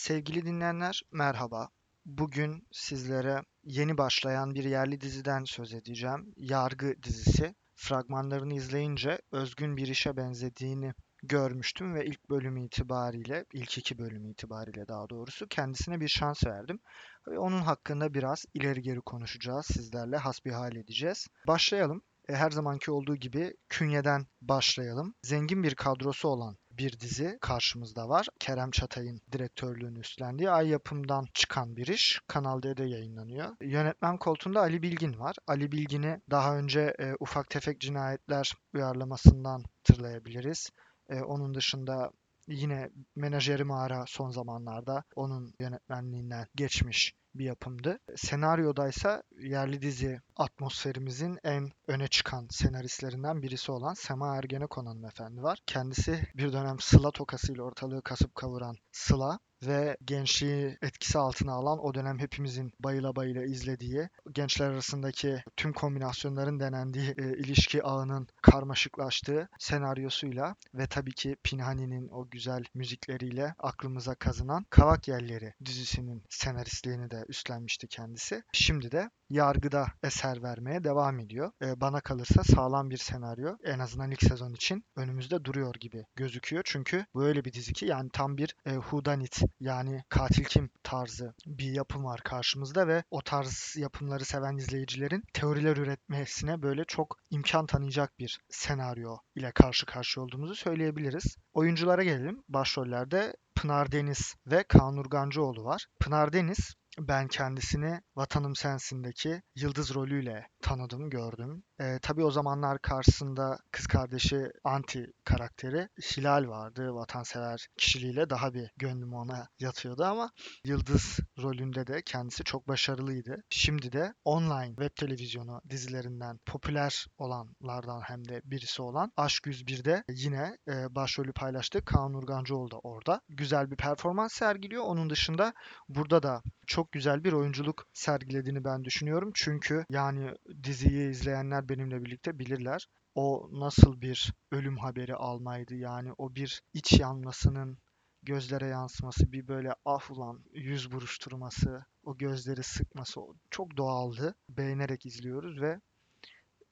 Sevgili dinleyenler, merhaba. Bugün sizlere yeni başlayan bir yerli diziden söz edeceğim. Yargı dizisi. Fragmanlarını izleyince özgün bir işe benzediğini görmüştüm ve ilk bölüm itibariyle, ilk iki bölüm itibariyle daha doğrusu kendisine bir şans verdim. Ve onun hakkında biraz ileri geri konuşacağız, sizlerle hasbihal edeceğiz. Başlayalım. E, Her zamanki olduğu gibi künyeden başlayalım. Zengin bir kadrosu olan bir dizi karşımızda var. Kerem Çatay'ın direktörlüğünü üstlendiği Ay Yapım'dan çıkan bir iş. Kanal D'de yayınlanıyor. Yönetmen koltuğunda Ali Bilgin var. Ali Bilgin'i daha önce e, Ufak Tefek Cinayetler uyarlamasından hatırlayabiliriz. E, onun dışında yine Menajeri Mağara son zamanlarda onun yönetmenliğinden geçmiş bir yapımdı. Senaryodaysa yerli dizi atmosferimizin en öne çıkan senaristlerinden birisi olan Sema Ergenekon hanımefendi var. Kendisi bir dönem Sıla tokasıyla ortalığı kasıp kavuran Sıla ve gençliği etkisi altına alan o dönem hepimizin bayıla bayıla izlediği gençler arasındaki tüm kombinasyonların denendiği e, ilişki ağının karmaşıklaştığı senaryosuyla ve tabii ki Pinhani'nin o güzel müzikleriyle aklımıza kazınan Kavak Yelleri dizisinin senaristliğini de üstlenmişti kendisi. Şimdi de yargıda eser vermeye devam ediyor. E, bana kalırsa sağlam bir senaryo en azından ilk sezon için önümüzde duruyor gibi gözüküyor. Çünkü böyle bir dizi ki yani tam bir e, whodunit yani katil kim tarzı bir yapım var karşımızda ve o tarz yapımları seven izleyicilerin teoriler üretmesine böyle çok imkan tanıyacak bir senaryo ile karşı karşıya olduğumuzu söyleyebiliriz. Oyunculara gelelim. Başrollerde Pınar Deniz ve Kaan Urgancıoğlu var. Pınar Deniz ben kendisini Vatanım Sensin'deki Yıldız rolüyle tanıdım, gördüm. Ee, tabii o zamanlar karşısında kız kardeşi Anti karakteri Hilal vardı. Vatansever kişiliğiyle daha bir gönlüm ona yatıyordu ama Yıldız rolünde de kendisi çok başarılıydı. Şimdi de online web televizyonu dizilerinden popüler olanlardan hem de birisi olan Aşk 101'de yine e, başrolü paylaştı. Kaan Urgancıoğlu da orada. Güzel bir performans sergiliyor. Onun dışında burada da çok güzel bir oyunculuk sergilediğini ben düşünüyorum. Çünkü yani diziyi izleyenler benimle birlikte bilirler. O nasıl bir ölüm haberi almaydı yani o bir iç yanmasının gözlere yansıması bir böyle ah ulan yüz buruşturması o gözleri sıkması çok doğaldı. Beğenerek izliyoruz ve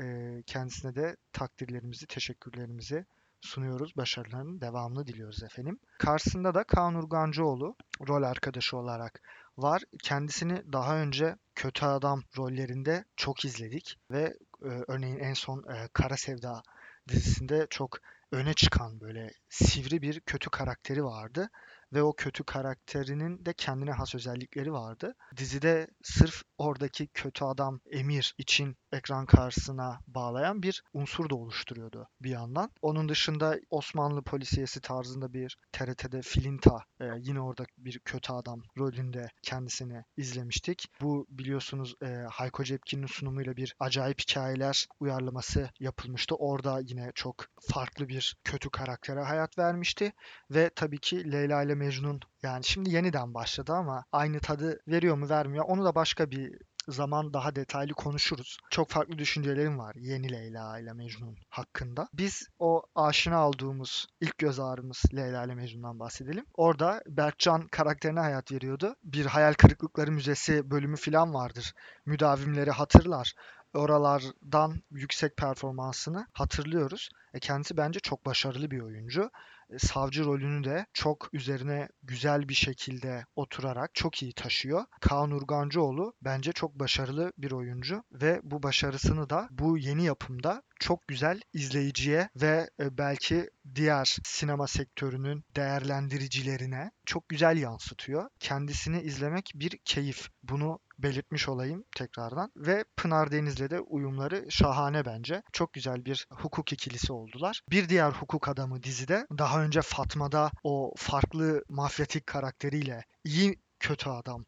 e, kendisine de takdirlerimizi, teşekkürlerimizi sunuyoruz. Başarılarının devamını diliyoruz efendim. Karşısında da Kaan Urgancıoğlu rol arkadaşı olarak var. Kendisini daha önce kötü adam rollerinde çok izledik ve e, örneğin en son e, Kara Sevda dizisinde çok öne çıkan böyle sivri bir kötü karakteri vardı ve o kötü karakterinin de kendine has özellikleri vardı. Dizide sırf oradaki kötü adam Emir için ekran karşısına bağlayan bir unsur da oluşturuyordu bir yandan. Onun dışında Osmanlı polisiyesi tarzında bir TRT'de Filinta e, yine orada bir kötü adam rolünde kendisini izlemiştik. Bu biliyorsunuz e, Hayko Cepkin'in sunumuyla bir acayip hikayeler uyarlaması yapılmıştı. Orada yine çok farklı bir kötü karaktere hayat vermişti ve tabii ki Leyla ile Mecnun yani şimdi yeniden başladı ama aynı tadı veriyor mu vermiyor onu da başka bir zaman daha detaylı konuşuruz. Çok farklı düşüncelerim var yeni Leyla ile Mecnun hakkında. Biz o aşina olduğumuz ilk göz ağrımız Leyla ile Mecnun'dan bahsedelim. Orada Berkcan karakterine hayat veriyordu. Bir hayal kırıklıkları müzesi bölümü falan vardır. Müdavimleri hatırlar oralardan yüksek performansını hatırlıyoruz. E kendisi bence çok başarılı bir oyuncu. E, savcı rolünü de çok üzerine güzel bir şekilde oturarak çok iyi taşıyor. Kaan Urgancıoğlu bence çok başarılı bir oyuncu ve bu başarısını da bu yeni yapımda çok güzel izleyiciye ve e, belki diğer sinema sektörünün değerlendiricilerine çok güzel yansıtıyor. Kendisini izlemek bir keyif. Bunu belirtmiş olayım tekrardan. Ve Pınar Deniz'le de uyumları şahane bence. Çok güzel bir hukuk ikilisi oldular. Bir diğer hukuk adamı dizide daha önce Fatma'da o farklı mafyatik karakteriyle iyi kötü adam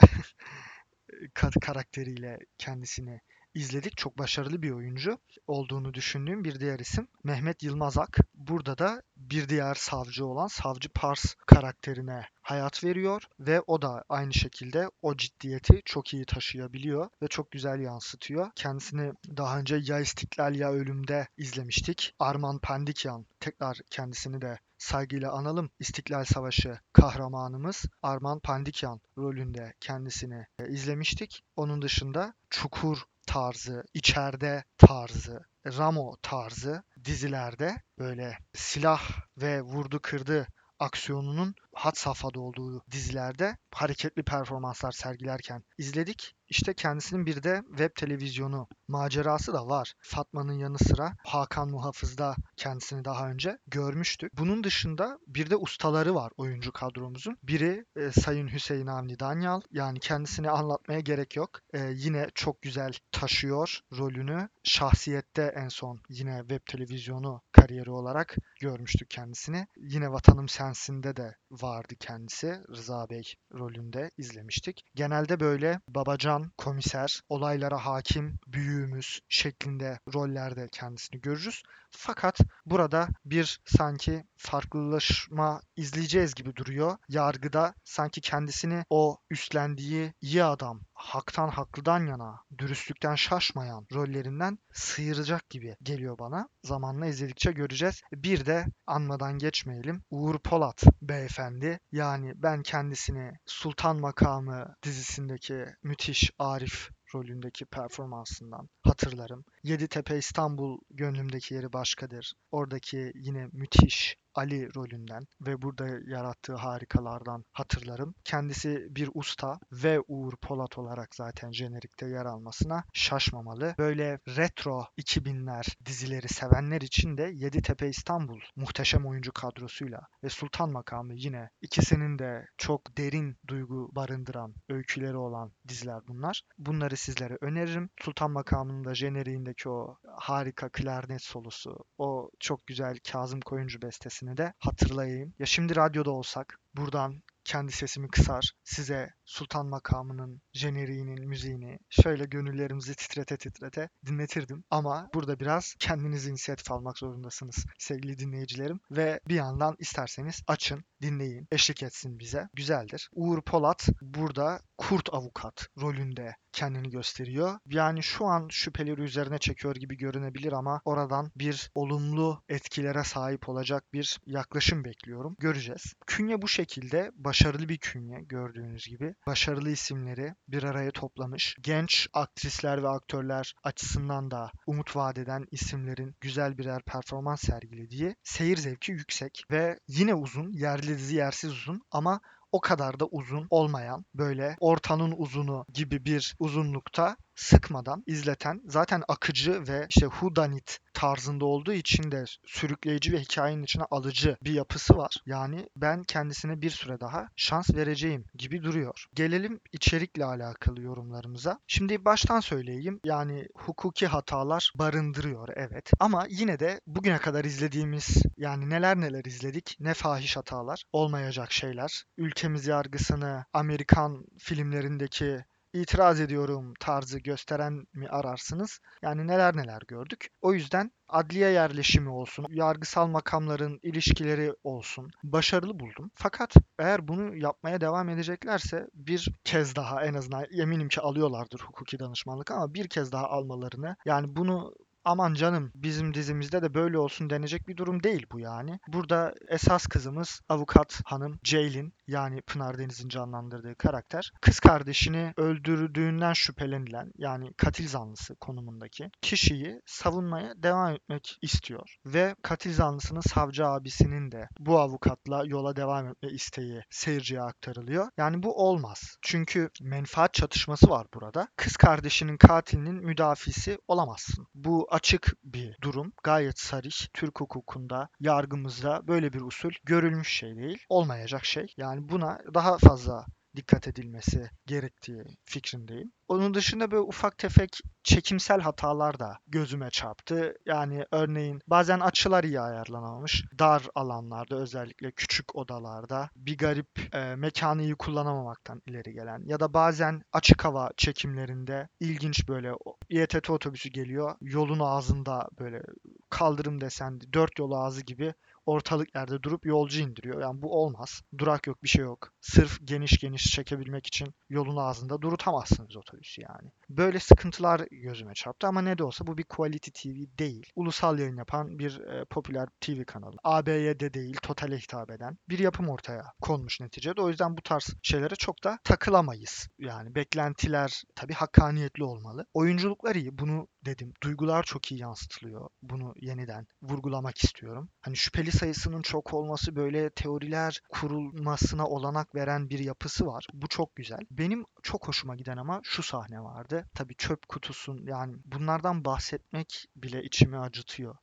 karakteriyle kendisini izledik. Çok başarılı bir oyuncu olduğunu düşündüğüm bir diğer isim Mehmet Yılmazak. Burada da bir diğer savcı olan Savcı Pars karakterine hayat veriyor ve o da aynı şekilde o ciddiyeti çok iyi taşıyabiliyor ve çok güzel yansıtıyor. Kendisini daha önce Ya İstiklal Ya Ölüm'de izlemiştik. Arman Pandikyan tekrar kendisini de saygıyla analım. İstiklal Savaşı kahramanımız Arman Pandikyan rolünde kendisini e, izlemiştik. Onun dışında Çukur tarzı, içeride tarzı, Ramo tarzı dizilerde böyle silah ve vurdu kırdı aksiyonunun had safhada olduğu dizilerde hareketli performanslar sergilerken izledik. İşte kendisinin bir de web televizyonu macerası da var. Fatma'nın yanı sıra Hakan Muhafız'da kendisini daha önce görmüştük. Bunun dışında bir de ustaları var oyuncu kadromuzun. Biri e, Sayın Hüseyin Avni Danyal. Yani kendisini anlatmaya gerek yok. E, yine çok güzel taşıyor rolünü. Şahsiyette en son yine web televizyonu kariyeri olarak görmüştük kendisini. Yine Vatanım Sensin'de de vardı kendisi. Rıza Bey rolünde izlemiştik. Genelde böyle babacan, komiser, olaylara hakim, büyüğümüz şeklinde rollerde kendisini görürüz. Fakat burada bir sanki farklılaşma izleyeceğiz gibi duruyor. Yargıda sanki kendisini o üstlendiği iyi adam, haktan haklıdan yana, dürüstlükten şaşmayan rollerinden sıyıracak gibi geliyor bana. Zamanla izledikçe göreceğiz. Bir de anmadan geçmeyelim. Uğur Polat beyefendi. Yani ben kendisini Sultan Makamı dizisindeki müthiş Arif rolündeki performansından hatırlarım. Yeditepe İstanbul gönlümdeki yeri başkadır. Oradaki yine müthiş Ali rolünden ve burada yarattığı harikalardan hatırlarım. Kendisi bir usta ve Uğur Polat olarak zaten jenerikte yer almasına şaşmamalı. Böyle retro 2000'ler dizileri sevenler için de Yeditepe İstanbul muhteşem oyuncu kadrosuyla ve Sultan Makamı yine ikisinin de çok derin duygu barındıran öyküleri olan diziler bunlar. Bunları sizlere öneririm. Sultan Makamı'nın da jeneriğindeki o harika klarnet solusu, o çok güzel Kazım Koyuncu bestesini de hatırlayayım. Ya şimdi radyoda olsak buradan kendi sesimi kısar, size Sultan Makamı'nın jeneriğinin müziğini şöyle gönüllerimizi titrete titrete dinletirdim. Ama burada biraz kendiniz inisiyatif almak zorundasınız sevgili dinleyicilerim. Ve bir yandan isterseniz açın, dinleyin, eşlik etsin bize. Güzeldir. Uğur Polat burada kurt avukat rolünde kendini gösteriyor. Yani şu an şüpheleri üzerine çekiyor gibi görünebilir ama oradan bir olumlu etkilere sahip olacak bir yaklaşım bekliyorum. Göreceğiz. Künye bu şekilde başarılı bir künye gördüğünüz gibi. Başarılı isimleri bir araya toplamış. Genç aktrisler ve aktörler açısından da umut vadeden isimlerin güzel birer performans sergilediği seyir zevki yüksek ve yine uzun, yerli dizi yersiz uzun ama o kadar da uzun olmayan böyle ortanın uzunu gibi bir uzunlukta sıkmadan izleten zaten akıcı ve işte hudanit tarzında olduğu için de sürükleyici ve hikayenin içine alıcı bir yapısı var. Yani ben kendisine bir süre daha şans vereceğim gibi duruyor. Gelelim içerikle alakalı yorumlarımıza. Şimdi baştan söyleyeyim. Yani hukuki hatalar barındırıyor evet. Ama yine de bugüne kadar izlediğimiz yani neler neler izledik. Ne fahiş hatalar, olmayacak şeyler. Ülkemiz yargısını Amerikan filmlerindeki itiraz ediyorum tarzı gösteren mi ararsınız? Yani neler neler gördük. O yüzden adliye yerleşimi olsun, yargısal makamların ilişkileri olsun başarılı buldum. Fakat eğer bunu yapmaya devam edeceklerse bir kez daha en azından eminim ki alıyorlardır hukuki danışmanlık ama bir kez daha almalarını yani bunu aman canım bizim dizimizde de böyle olsun denecek bir durum değil bu yani. Burada esas kızımız avukat hanım Ceylin yani Pınar Deniz'in canlandırdığı karakter kız kardeşini öldürdüğünden şüphelenilen yani katil zanlısı konumundaki kişiyi savunmaya devam etmek istiyor. Ve katil zanlısının savcı abisinin de bu avukatla yola devam etme isteği seyirciye aktarılıyor. Yani bu olmaz. Çünkü menfaat çatışması var burada. Kız kardeşinin katilinin müdafisi olamazsın. Bu açık bir durum. Gayet sarih. Türk hukukunda, yargımızda böyle bir usul görülmüş şey değil. Olmayacak şey. Yani buna daha fazla dikkat edilmesi gerektiği fikrindeyim. Onun dışında böyle ufak tefek çekimsel hatalar da gözüme çarptı. Yani örneğin bazen açılar iyi ayarlanamamış. Dar alanlarda özellikle küçük odalarda bir garip e, mekanı iyi kullanamamaktan ileri gelen ya da bazen açık hava çekimlerinde ilginç böyle İETT otobüsü geliyor. Yolun ağzında böyle kaldırım desen dört yol ağzı gibi ortalık yerde durup yolcu indiriyor. Yani bu olmaz. Durak yok, bir şey yok. Sırf geniş geniş çekebilmek için yolun ağzında durutamazsınız otobüsü yani. Böyle sıkıntılar gözüme çarptı ama ne de olsa bu bir quality TV değil. Ulusal yayın yapan bir e, popüler TV kanalı. AB'ye de değil, totale hitap eden bir yapım ortaya konmuş neticede. O yüzden bu tarz şeylere çok da takılamayız. Yani beklentiler tabii hakkaniyetli olmalı. Oyunculuklar iyi. Bunu dedim. Duygular çok iyi yansıtılıyor. Bunu yeniden vurgulamak istiyorum. Hani şüpheli sayısının çok olması böyle teoriler kurulmasına olanak veren bir yapısı var. Bu çok güzel. Benim çok hoşuma giden ama şu sahne vardı. Tabii çöp kutusun yani bunlardan bahsetmek bile içimi acıtıyor.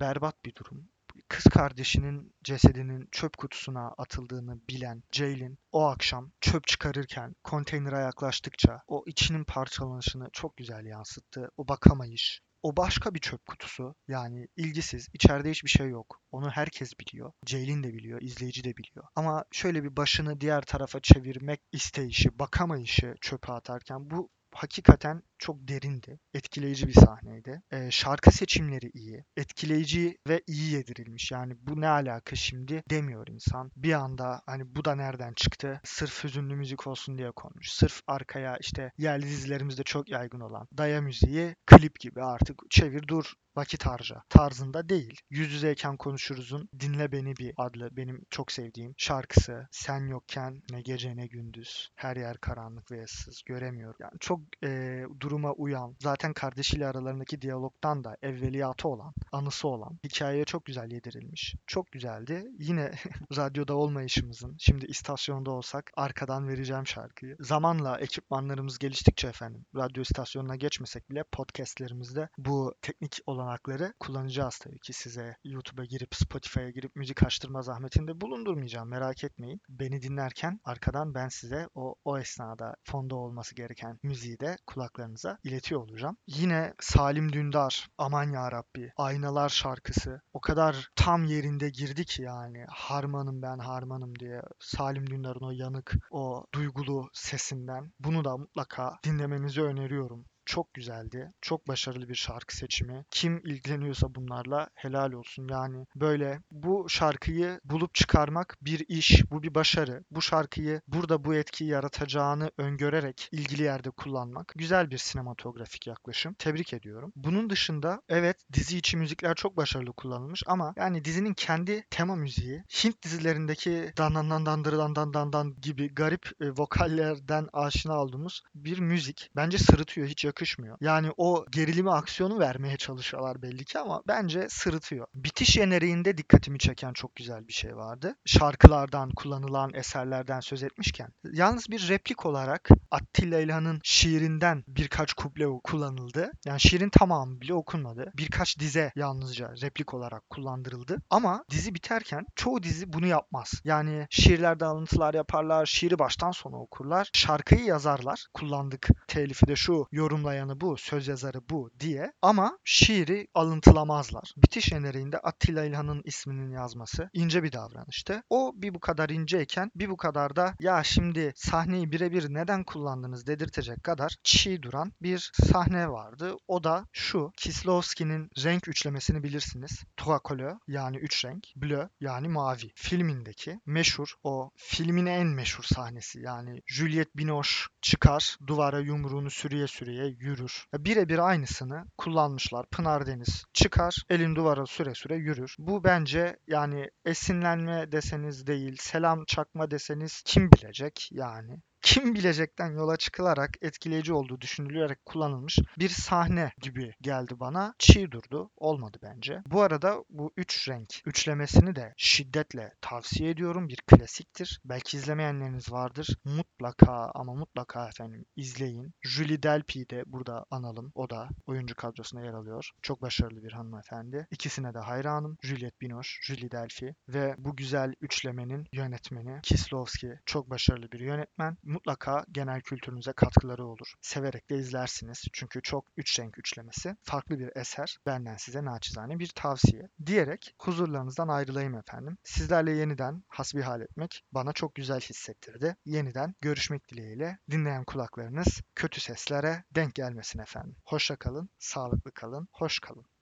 Berbat bir durum kız kardeşinin cesedinin çöp kutusuna atıldığını bilen Jaylin o akşam çöp çıkarırken konteynere yaklaştıkça o içinin parçalanışını çok güzel yansıttı. O bakamayış, o başka bir çöp kutusu. Yani ilgisiz, içeride hiçbir şey yok. Onu herkes biliyor. Ceylin de biliyor, izleyici de biliyor. Ama şöyle bir başını diğer tarafa çevirmek isteyişi, bakamayışı çöpe atarken bu hakikaten çok derindi. Etkileyici bir sahneydi. E, şarkı seçimleri iyi. Etkileyici ve iyi yedirilmiş. Yani bu ne alaka şimdi demiyor insan. Bir anda hani bu da nereden çıktı? Sırf hüzünlü müzik olsun diye konmuş. Sırf arkaya işte yerli dizilerimizde çok yaygın olan daya müziği klip gibi artık çevir dur vakit harca tarzında değil. Yüz yüzeyken konuşuruzun Dinle Beni Bir adlı benim çok sevdiğim şarkısı. Sen yokken ne gece ne gündüz her yer karanlık ve ıssız göremiyorum. Yani çok e, duruma uyan zaten kardeşiyle aralarındaki diyalogtan da evveliyatı olan anısı olan hikayeye çok güzel yedirilmiş. Çok güzeldi. Yine radyoda olmayışımızın şimdi istasyonda olsak arkadan vereceğim şarkıyı. Zamanla ekipmanlarımız geliştikçe efendim radyo istasyonuna geçmesek bile podcastlerimizde bu teknik olan olanakları kullanacağız tabii ki size YouTube'a girip Spotify'a girip müzik açtırma zahmetinde bulundurmayacağım merak etmeyin. Beni dinlerken arkadan ben size o, o esnada fonda olması gereken müziği de kulaklarınıza iletiyor olacağım. Yine Salim Dündar Aman Ya Rabbi Aynalar şarkısı o kadar tam yerinde girdi ki yani harmanım ben harmanım diye Salim Dündar'ın o yanık o duygulu sesinden bunu da mutlaka dinlemenizi öneriyorum çok güzeldi. Çok başarılı bir şarkı seçimi. Kim ilgileniyorsa bunlarla helal olsun. Yani böyle bu şarkıyı bulup çıkarmak bir iş, bu bir başarı. Bu şarkıyı burada bu etkiyi yaratacağını öngörerek ilgili yerde kullanmak güzel bir sinematografik yaklaşım. Tebrik ediyorum. Bunun dışında evet dizi içi müzikler çok başarılı kullanılmış ama yani dizinin kendi tema müziği Hint dizilerindeki dan dan dan dan dan dan dan, gibi garip e, vokallerden aşina olduğumuz bir müzik. Bence sırıtıyor. Hiç yakın yakışmıyor. Yani o gerilimi aksiyonu vermeye çalışıyorlar belli ki ama bence sırıtıyor. Bitiş jeneriğinde dikkatimi çeken çok güzel bir şey vardı. Şarkılardan, kullanılan eserlerden söz etmişken. Yalnız bir replik olarak Attila İlhan'ın şiirinden birkaç kuple kullanıldı. Yani şiirin tamamı bile okunmadı. Birkaç dize yalnızca replik olarak kullandırıldı. Ama dizi biterken çoğu dizi bunu yapmaz. Yani şiirlerde alıntılar yaparlar, şiiri baştan sona okurlar, şarkıyı yazarlar. Kullandık telifi de şu, yorumlar yorumlayanı bu, söz yazarı bu diye ama şiiri alıntılamazlar. Bitiş jeneriğinde Attila İlhan'ın isminin yazması ince bir davranıştı. O bir bu kadar inceyken bir bu kadar da ya şimdi sahneyi birebir neden kullandınız dedirtecek kadar çiğ duran bir sahne vardı. O da şu Kislovski'nin renk üçlemesini bilirsiniz. Trois yani üç renk. Bleu yani mavi. Filmindeki meşhur o filmin en meşhur sahnesi yani Juliette Binoche çıkar duvara yumruğunu sürüye sürüye yürür. Birebir aynısını kullanmışlar. Pınar Deniz çıkar, elin duvara süre süre yürür. Bu bence yani esinlenme deseniz değil, selam çakma deseniz kim bilecek yani kim bilecekten yola çıkılarak etkileyici olduğu düşünülerek kullanılmış bir sahne gibi geldi bana. Çiğ durdu. Olmadı bence. Bu arada bu üç renk üçlemesini de şiddetle tavsiye ediyorum. Bir klasiktir. Belki izlemeyenleriniz vardır. Mutlaka ama mutlaka efendim izleyin. Julie Delpy'yi de burada analım. O da oyuncu kadrosuna yer alıyor. Çok başarılı bir hanımefendi. İkisine de hayranım. Juliette Binoche, Julie Delpy ve bu güzel üçlemenin yönetmeni Kislovski. Çok başarılı bir yönetmen mutlaka genel kültürünüze katkıları olur. Severek de izlersiniz. Çünkü çok üç renk üçlemesi. Farklı bir eser. Benden size naçizane bir tavsiye. Diyerek huzurlarınızdan ayrılayım efendim. Sizlerle yeniden hasbihal etmek bana çok güzel hissettirdi. Yeniden görüşmek dileğiyle dinleyen kulaklarınız kötü seslere denk gelmesin efendim. Hoşça kalın, sağlıklı kalın, hoş kalın.